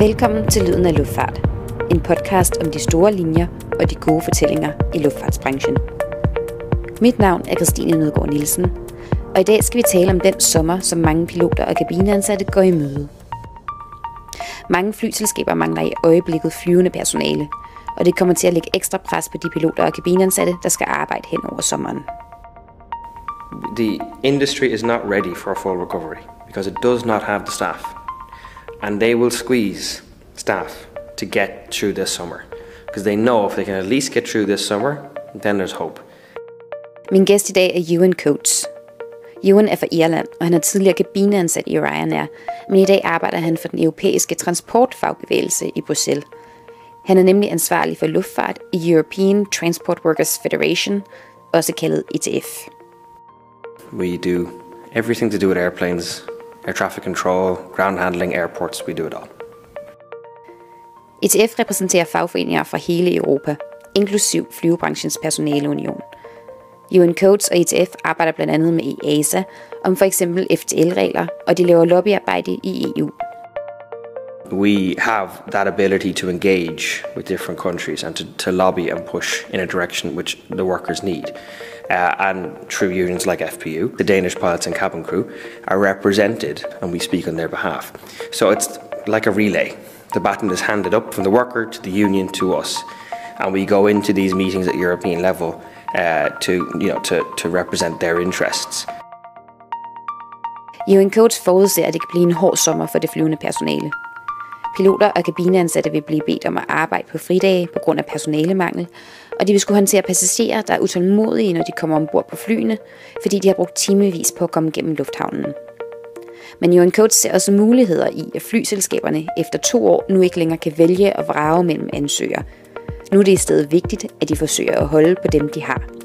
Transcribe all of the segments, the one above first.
Velkommen til Lyden af Luftfart. En podcast om de store linjer og de gode fortællinger i luftfartsbranchen. Mit navn er Christine Nødgaard Nielsen, og i dag skal vi tale om den sommer, som mange piloter og kabineansatte går i møde. Mange flyselskaber mangler i øjeblikket flyvende personale, og det kommer til at lægge ekstra pres på de piloter og kabineansatte, der skal arbejde hen over sommeren. The industry is not ready for a full recovery because it does not have the staff. And they will squeeze staff to get through this summer because they know if they can at least get through this summer, then there's hope. Min gæst i dag er Ewan Coates. Ewan er fra Irland, og han er tidligere kabineansat i Ryanair, men i dag arbejder han for den europæiske transportfagbevægelse i Bruxelles. Han er nemlig ansvarlig for luftfart i European Transport Workers Federation, også kaldet ETF. We do everything to do with airplanes, air traffic control, ground handling, airports, we do it all. ETF repræsenterer fagforeninger fra hele Europa, inklusiv flyvebranchens personaleunion. UN Codes og ETF arbejder blandt andet med EASA om for eksempel FTL-regler, og de laver lobbyarbejde i EU. We have that ability to engage with different countries and to, to lobby and push in a direction which the workers need. Uh, and through unions like FPU, the Danish pilots and cabin crew are represented and we speak on their behalf. So it's like a relay. The baton is handed up from the worker to the union to us. And we go into these meetings at European level uh, to, you know, to, to represent their interests. Eoin Coates forudser, at det kan blive en hård sommer for det flyvende personale. Piloter og kabineansatte vil blive bedt om at arbejde på fridage på grund af personalemangel, og de vil skulle håndtere passagerer, der er utålmodige, når de kommer ombord på flyene, fordi de har brugt timevis på at komme gennem lufthavnen. Men UN Coates ser også muligheder i, at flyselskaberne efter to år nu ikke længere kan vælge og vrage mellem ansøgere. Nu er det i stedet vigtigt, at de forsøger at holde på dem, de har.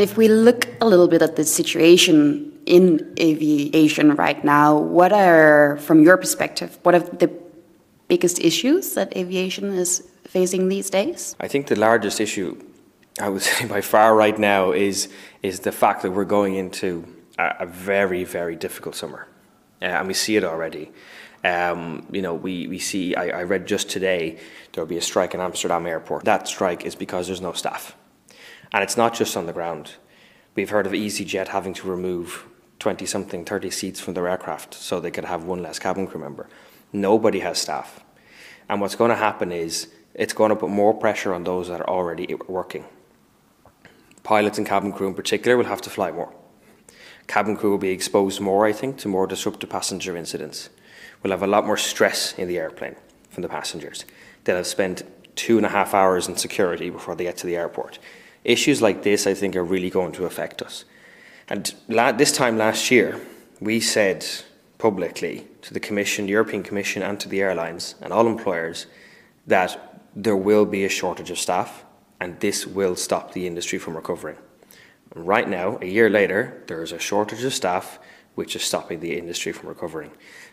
If we look a little bit at the situation in aviation right now, what are, from your perspective, what are the biggest issues that aviation is facing these days? I think the largest issue, I would say by far right now, is is the fact that we're going into a, a very very difficult summer, uh, and we see it already. Um, you know, we, we see, I, I read just today, there will be a strike in Amsterdam airport. That strike is because there's no staff. And it's not just on the ground. We've heard of EasyJet having to remove 20 something, 30 seats from their aircraft so they could have one less cabin crew member. Nobody has staff. And what's going to happen is it's going to put more pressure on those that are already working. Pilots and cabin crew in particular will have to fly more. Cabin crew will be exposed more, I think, to more disruptive passenger incidents. We'll have a lot more stress in the airplane from the passengers. They'll have spent two and a half hours in security before they get to the airport. Issues like this, I think, are really going to affect us. And la- this time last year, we said publicly to the Commission, the European Commission, and to the airlines and all employers that there will be a shortage of staff and this will stop the industry from recovering. And right now, a year later, there is a shortage of staff which is stopping the industry from recovering.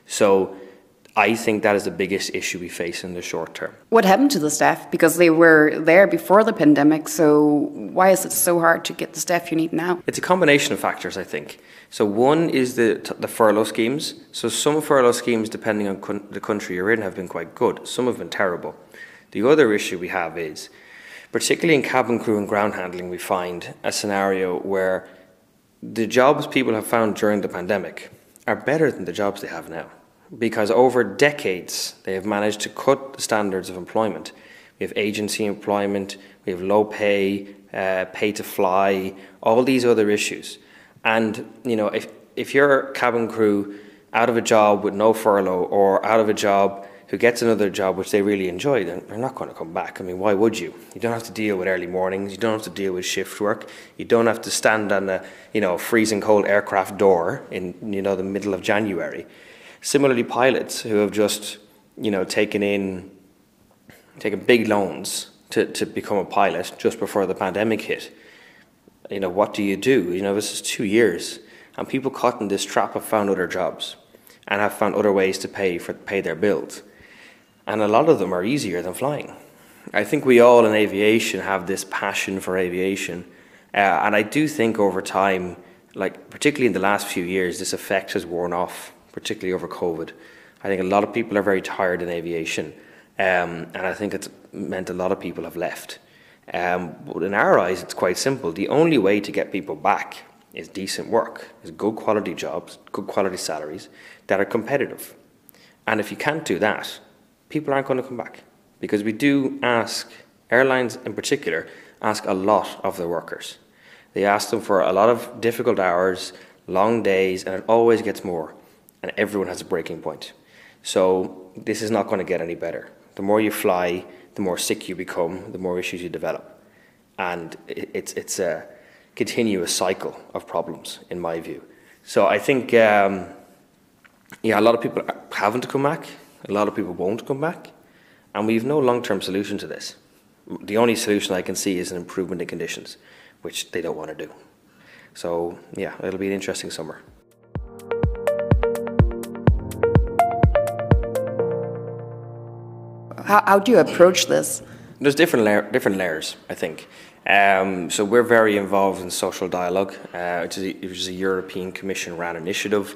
So I think that is the biggest issue we face in the short term. What happened to the staff? Because they were there before the pandemic, so why is it so hard to get the staff you need now? It's a combination of factors, I think. So one is the the furlough schemes. So some furlough schemes, depending on con- the country you're in, have been quite good. Some have been terrible. The other issue we have is, particularly in cabin crew and ground handling, we find a scenario where the jobs people have found during the pandemic are better than the jobs they have now because over decades they have managed to cut the standards of employment. We have agency employment, we have low pay, uh, pay to fly, all these other issues. And you know, if if you're a cabin crew out of a job with no furlough or out of a job who gets another job which they really enjoy, then they're not going to come back. I mean, why would you? You don't have to deal with early mornings. You don't have to deal with shift work. You don't have to stand on a you know freezing cold aircraft door in you know the middle of January. Similarly, pilots who have just, you know, taken in, taken big loans to, to become a pilot just before the pandemic hit. You know, what do you do? You know, this is two years, and people caught in this trap have found other jobs and have found other ways to pay for pay their bills, and a lot of them are easier than flying. I think we all in aviation have this passion for aviation, uh, and I do think over time, like particularly in the last few years, this effect has worn off, particularly over COVID. I think a lot of people are very tired in aviation, um, and I think it's meant a lot of people have left. Um, but in our eyes, it's quite simple. The only way to get people back is decent work, is good quality jobs, good quality salaries that are competitive. And if you can't do that, people aren't going to come back because we do ask, airlines in particular, ask a lot of their workers. They ask them for a lot of difficult hours, long days, and it always gets more. And everyone has a breaking point. So this is not going to get any better. The more you fly, the more sick you become, the more issues you develop. And it's, it's a continuous cycle of problems, in my view. So I think, um, yeah, a lot of people haven't come back, a lot of people won't come back, and we've no long term solution to this. The only solution I can see is an improvement in conditions, which they don't want to do. So, yeah, it'll be an interesting summer. How, how do you approach this? There's different la- different layers, I think. Um, so we're very involved in social dialogue, uh, which, is a, which is a European Commission ran initiative,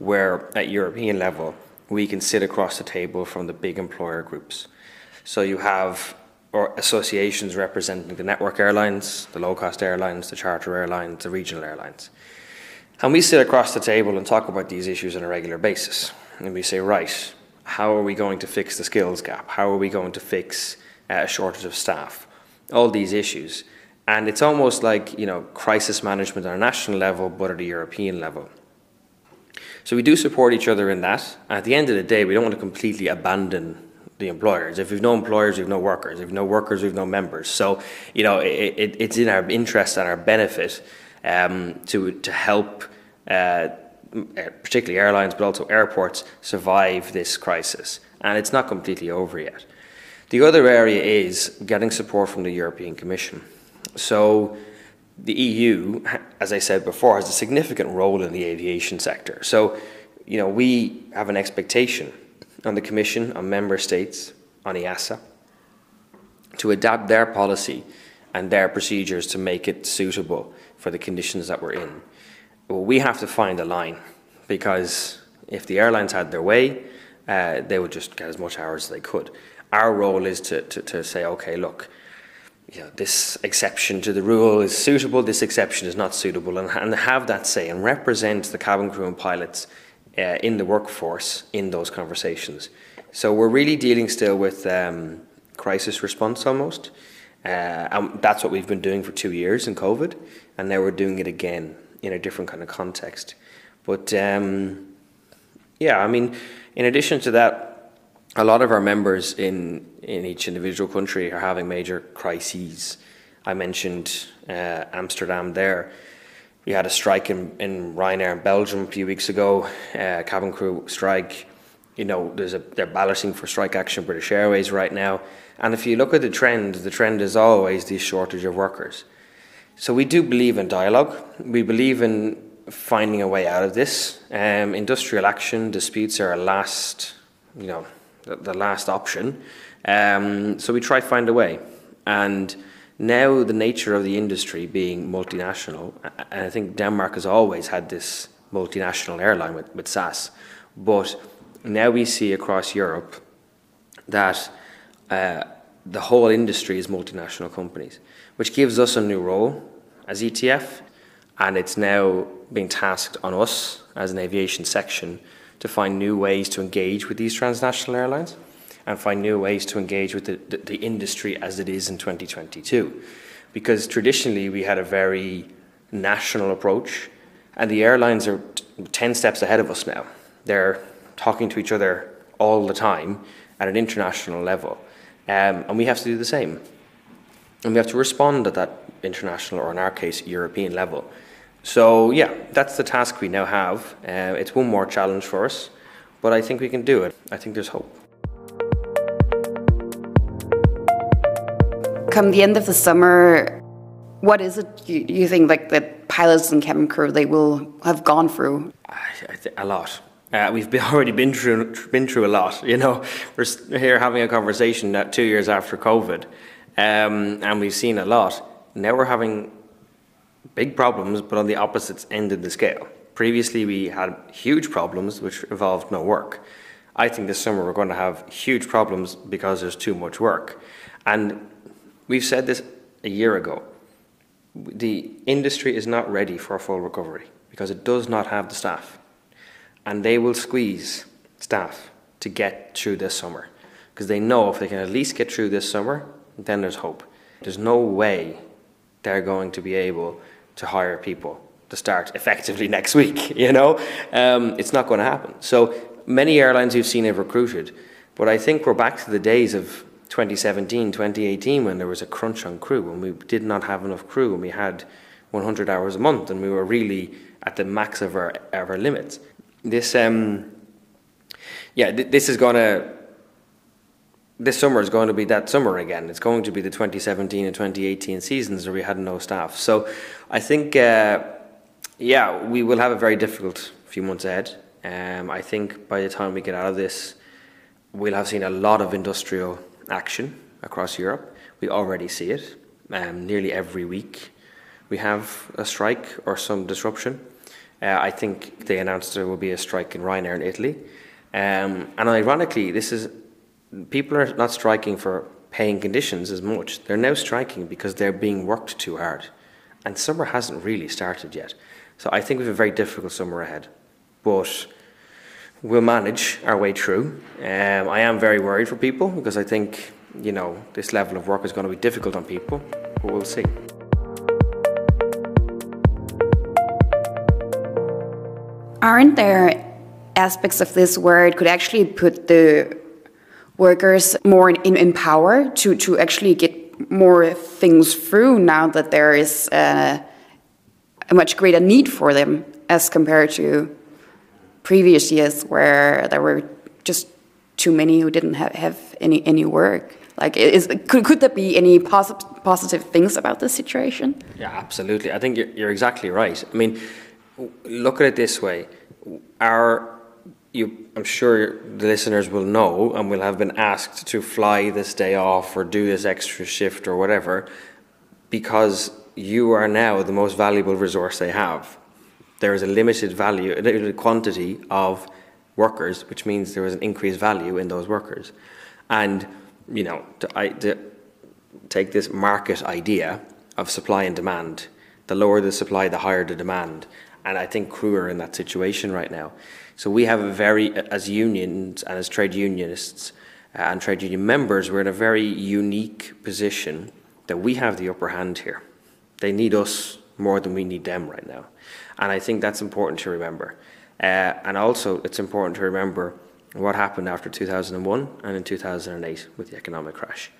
where at European level we can sit across the table from the big employer groups. So you have or associations representing the network airlines, the low cost airlines, the charter airlines, the regional airlines. And we sit across the table and talk about these issues on a regular basis. And we say, right, how are we going to fix the skills gap? How are we going to fix uh, a shortage of staff? All these issues. And it's almost like, you know, crisis management on a national level, but at a European level. So we do support each other in that. At the end of the day, we don't want to completely abandon the employers. If we've no employers, we've no workers. If we've no workers, we've no members. So, you know, it, it, it's in our interest and our benefit um, to, to help uh, particularly airlines, but also airports, survive this crisis. And it's not completely over yet. The other area is getting support from the European Commission. So the EU, as I said before, has a significant role in the aviation sector. So, you know, we have an expectation on the Commission, on member states, on EASA, to adapt their policy and their procedures to make it suitable for the conditions that we're in. Well, we have to find a line because if the airlines had their way, uh, they would just get as much hours as they could. Our role is to, to, to say, okay, look, you know, this exception to the rule is suitable, this exception is not suitable, and, and have that say and represent the cabin crew and pilots uh, in the workforce in those conversations. So we're really dealing still with um, crisis response almost. Uh, and that's what we've been doing for two years in COVID, and now we're doing it again in a different kind of context. But um, yeah, I mean, in addition to that, a lot of our members in, in each individual country are having major crises. I mentioned uh, Amsterdam there. We had a strike in, in Ryanair in Belgium a few weeks ago, uh, cabin crew strike. You know, there's a, they're balloting for strike action British Airways right now. And if you look at the trend, the trend is always the shortage of workers. So we do believe in dialogue. We believe in finding a way out of this. Um, industrial action disputes are a last, you know, the, the last option. Um, so we try to find a way. And now the nature of the industry being multinational, and I think Denmark has always had this multinational airline with, with SAS, but now we see across Europe that uh, the whole industry is multinational companies which gives us a new role as ETF, and it's now being tasked on us as an aviation section to find new ways to engage with these transnational airlines and find new ways to engage with the, the, the industry as it is in 2022. Because traditionally we had a very national approach, and the airlines are t- 10 steps ahead of us now. They're talking to each other all the time at an international level, um, and we have to do the same. And we have to respond at that international, or in our case, European level. So, yeah, that's the task we now have. Uh, it's one more challenge for us, but I think we can do it. I think there's hope. Come the end of the summer, what is it you, you think like that pilots and cabin crew they will have gone through? I, I th- a lot. Uh, we've been, already been through been through a lot. You know, we're here having a conversation that two years after COVID, um, and we've seen a lot. Now we're having big problems, but on the opposite end of the scale. Previously, we had huge problems which involved no work. I think this summer we're going to have huge problems because there's too much work. And we've said this a year ago. The industry is not ready for a full recovery because it does not have the staff. And they will squeeze staff to get through this summer because they know if they can at least get through this summer, then there's hope. There's no way they're going to be able to hire people to start effectively next week. You know, um, it's not going to happen. So many airlines you've seen have recruited, but I think we're back to the days of 2017, 2018 when there was a crunch on crew and we did not have enough crew and we had 100 hours a month and we were really at the max of our, of our limits. This, um, yeah, th- this is to, this summer is going to be that summer again. It's going to be the 2017 and 2018 seasons where we had no staff. So I think, uh, yeah, we will have a very difficult few months ahead. Um, I think by the time we get out of this, we'll have seen a lot of industrial action across Europe. We already see it um, nearly every week. We have a strike or some disruption. Uh, I think they announced there will be a strike in Ryanair in Italy. Um, and ironically, this is people are not striking for paying conditions as much. They're now striking because they're being worked too hard. And summer hasn't really started yet. So I think we have a very difficult summer ahead but we'll manage our way through. Um, I am very worried for people because I think you know this level of work is going to be difficult on people, but we'll see. Aren't there aspects of this where it could actually put the workers more in, in power to, to actually get more things through now that there is uh, a much greater need for them as compared to previous years where there were just too many who didn't have, have any, any work? Like, is, could, could there be any posit positive things about this situation? Yeah, absolutely. I think you're, you're exactly right. I mean, look at it this way. Our you, I'm sure the listeners will know and will have been asked to fly this day off or do this extra shift or whatever because you are now the most valuable resource they have there is a limited value, a limited quantity of workers, which means there is an increased value in those workers. And, you know, to, I, to take this market idea of supply and demand, the lower the supply, the higher the demand. And I think crew are in that situation right now. So we have a very, as unions and as trade unionists uh, and trade union members, we're in a very unique position that we have the upper hand here. They need us more than we need them right now. And I think that's important to remember. Uh, and also, it's important to remember what happened after 2001 and in 2008 with the economic crash.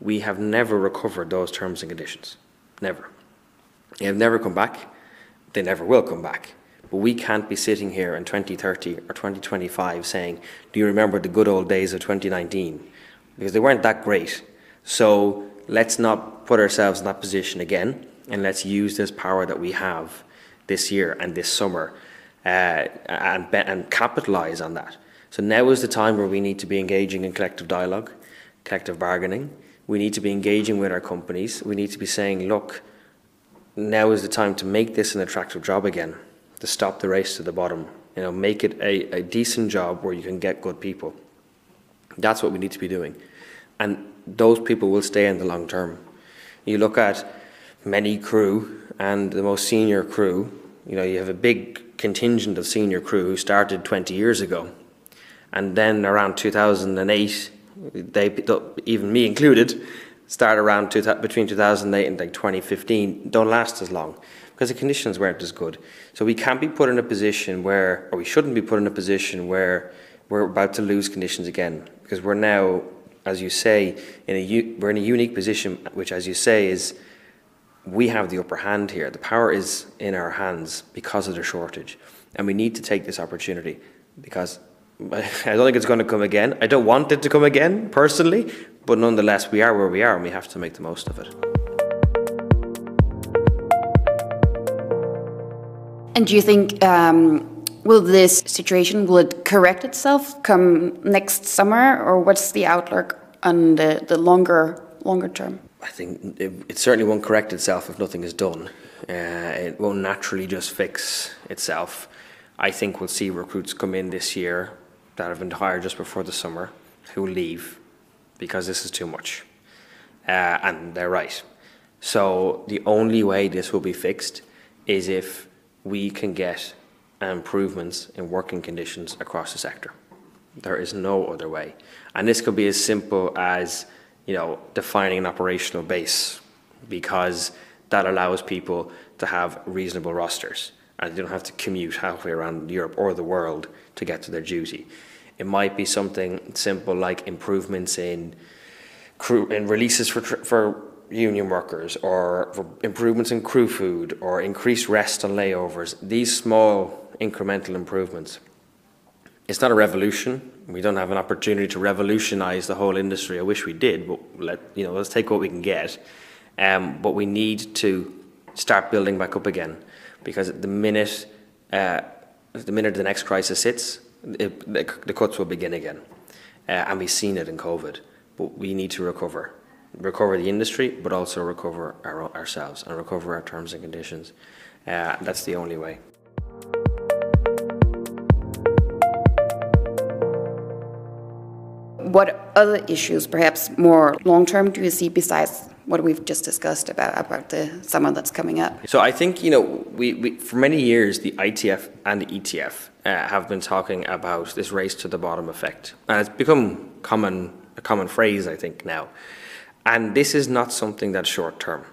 We have never recovered those terms and conditions. Never. They have never come back. They never will come back. But we can't be sitting here in 2030 or 2025 saying, Do you remember the good old days of 2019? Because they weren't that great. So let's not put ourselves in that position again and let's use this power that we have this year and this summer uh, and, and capitalize on that. So now is the time where we need to be engaging in collective dialogue, collective bargaining. We need to be engaging with our companies. We need to be saying, look, now is the time to make this an attractive job again, to stop the race to the bottom. You know, make it a, a decent job where you can get good people. That's what we need to be doing. And those people will stay in the long term. You look at many crew and the most senior crew. You know, you have a big contingent of senior crew who started 20 years ago. And then around 2008, they, even me included, start around two, between 2008 and like 2015, don't last as long because the conditions weren't as good. So we can't be put in a position where, or we shouldn't be put in a position where we're about to lose conditions again because we're now, as you say, in a we're in a unique position, which, as you say, is we have the upper hand here. The power is in our hands because of the shortage. And we need to take this opportunity because I don't think it's going to come again. I don't want it to come again, personally, but nonetheless, we are where we are and we have to make the most of it. And do you think um, Will this situation will it correct itself come next summer, or what's the outlook on the, the longer longer term? I think it, it certainly won't correct itself if nothing is done. Uh, it won't naturally just fix itself. I think we'll see recruits come in this year that have been hired just before the summer who leave because this is too much. Uh, and they're right. So the only way this will be fixed is if we can get improvements in working conditions across the sector. There is no other way. And this could be as simple as, you know, defining an operational base because that allows people to have reasonable rosters and they don't have to commute halfway around Europe or the world to get to their duty. It might be something simple like improvements in crew in releases for for union workers or for improvements in crew food or increased rest on layovers. These small incremental improvements. It's not a revolution. We don't have an opportunity to revolutionize the whole industry. I wish we did, but let you know, let's take what we can get. Um, but we need to start building back up again, because the minute uh, the minute the next crisis hits, it, the, the, cuts will begin again, uh, and we've seen it in COVID. But we need to recover, recover the industry, but also recover our, ourselves and recover our terms and conditions. Uh, that's the only way. What other issues, perhaps more long term, do you see besides what we've just discussed about about the summer that's coming up? So I think you know we, we for many years the ITF and the ETF uh, have been talking about this race to the bottom effect, and it's become common a common phrase I think now. And this is not something that's short term.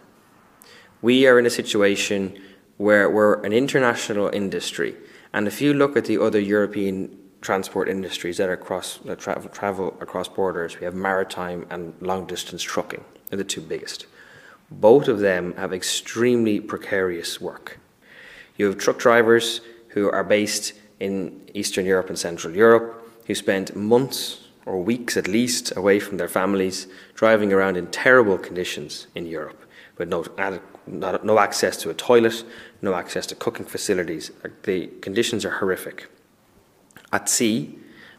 We are in a situation where we're an international industry, and if you look at the other European transport industries that are across that travel, travel across borders. We have maritime and long distance trucking. They're the two biggest. Both of them have extremely precarious work. You have truck drivers who are based in Eastern Europe and Central Europe who spend months or weeks at least away from their families driving around in terrible conditions in Europe with no, no access to a toilet, no access to cooking facilities. The conditions are horrific. At sea,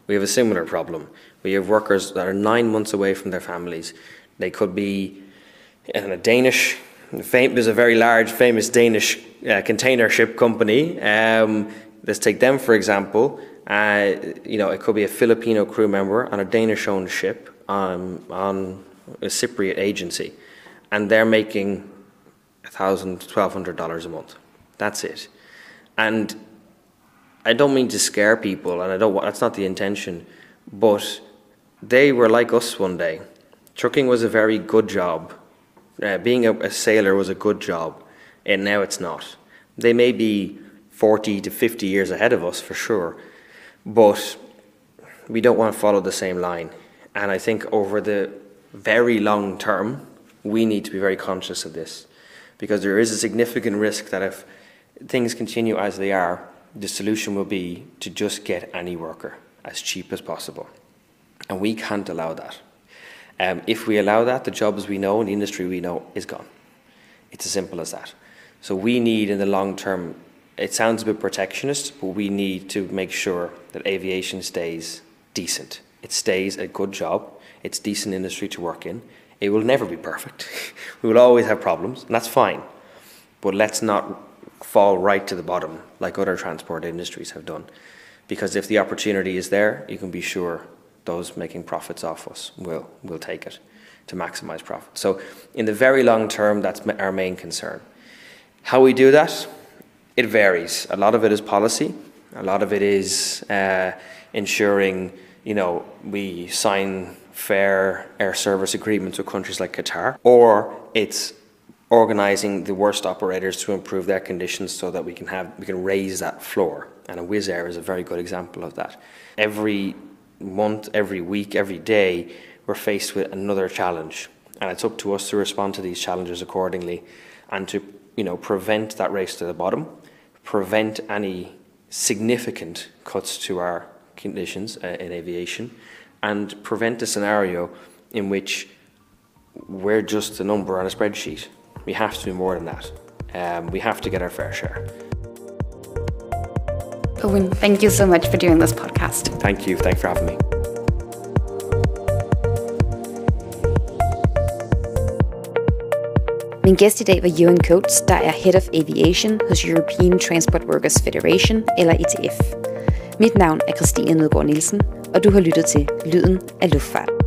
we have a similar problem. We have workers that are nine months away from their families. They could be in a Danish, there's a very large, famous Danish uh, container ship company. Um, let's take them for example. Uh, you know, it could be a Filipino crew member on a Danish-owned ship um, on a Cypriot agency, and they're making $1,000, $1,200 a month. That's it. And I don't mean to scare people, and I don't. That's not the intention. But they were like us one day. Trucking was a very good job. Uh, being a, a sailor was a good job, and now it's not. They may be 40 to 50 years ahead of us for sure, but we don't want to follow the same line. And I think over the very long term, we need to be very conscious of this because there is a significant risk that if things continue as they are, the solution will be to just get any worker as cheap as possible. And we can't allow that. Um, if we allow that, the jobs we know and the industry we know is gone. It's as simple as that. So we need, in the long term, it sounds a bit protectionist, but we need to make sure that aviation stays decent. It stays a good job. It's decent industry to work in. It will never be perfect. we will always have problems, and that's fine. But let's not fall right to the bottom like other transport industries have done. Because if the opportunity is there, you can be sure those making profits off us will, will take it to maximize profit. So, in the very long term, that's our main concern. How we do that? It varies. A lot of it is policy, a lot of it is uh, ensuring you know, we sign fair air service agreements with countries like Qatar, or it's organising the worst operators to improve their conditions so that we can have we can raise that floor. And a Wizz Air is a very good example of that. Every month, every week, every day, we're faced with another challenge, and it's up to us to respond to these challenges accordingly, and to you know prevent that race to the bottom, prevent any significant cuts to our conditions uh, in aviation, and prevent a scenario in which we're just a number on a spreadsheet we have to do more than that. Um, we have to get our fair share. Eoin, thank you so much for doing this podcast. Thank you. Thanks for having me. Min gæst i dag var Johan Coates, der er Head of Aviation hos European Transport Workers Federation, eller ETF. Mit navn er Christine Nødgaard Nielsen, og du har lyttet til Lyden af Luftfart.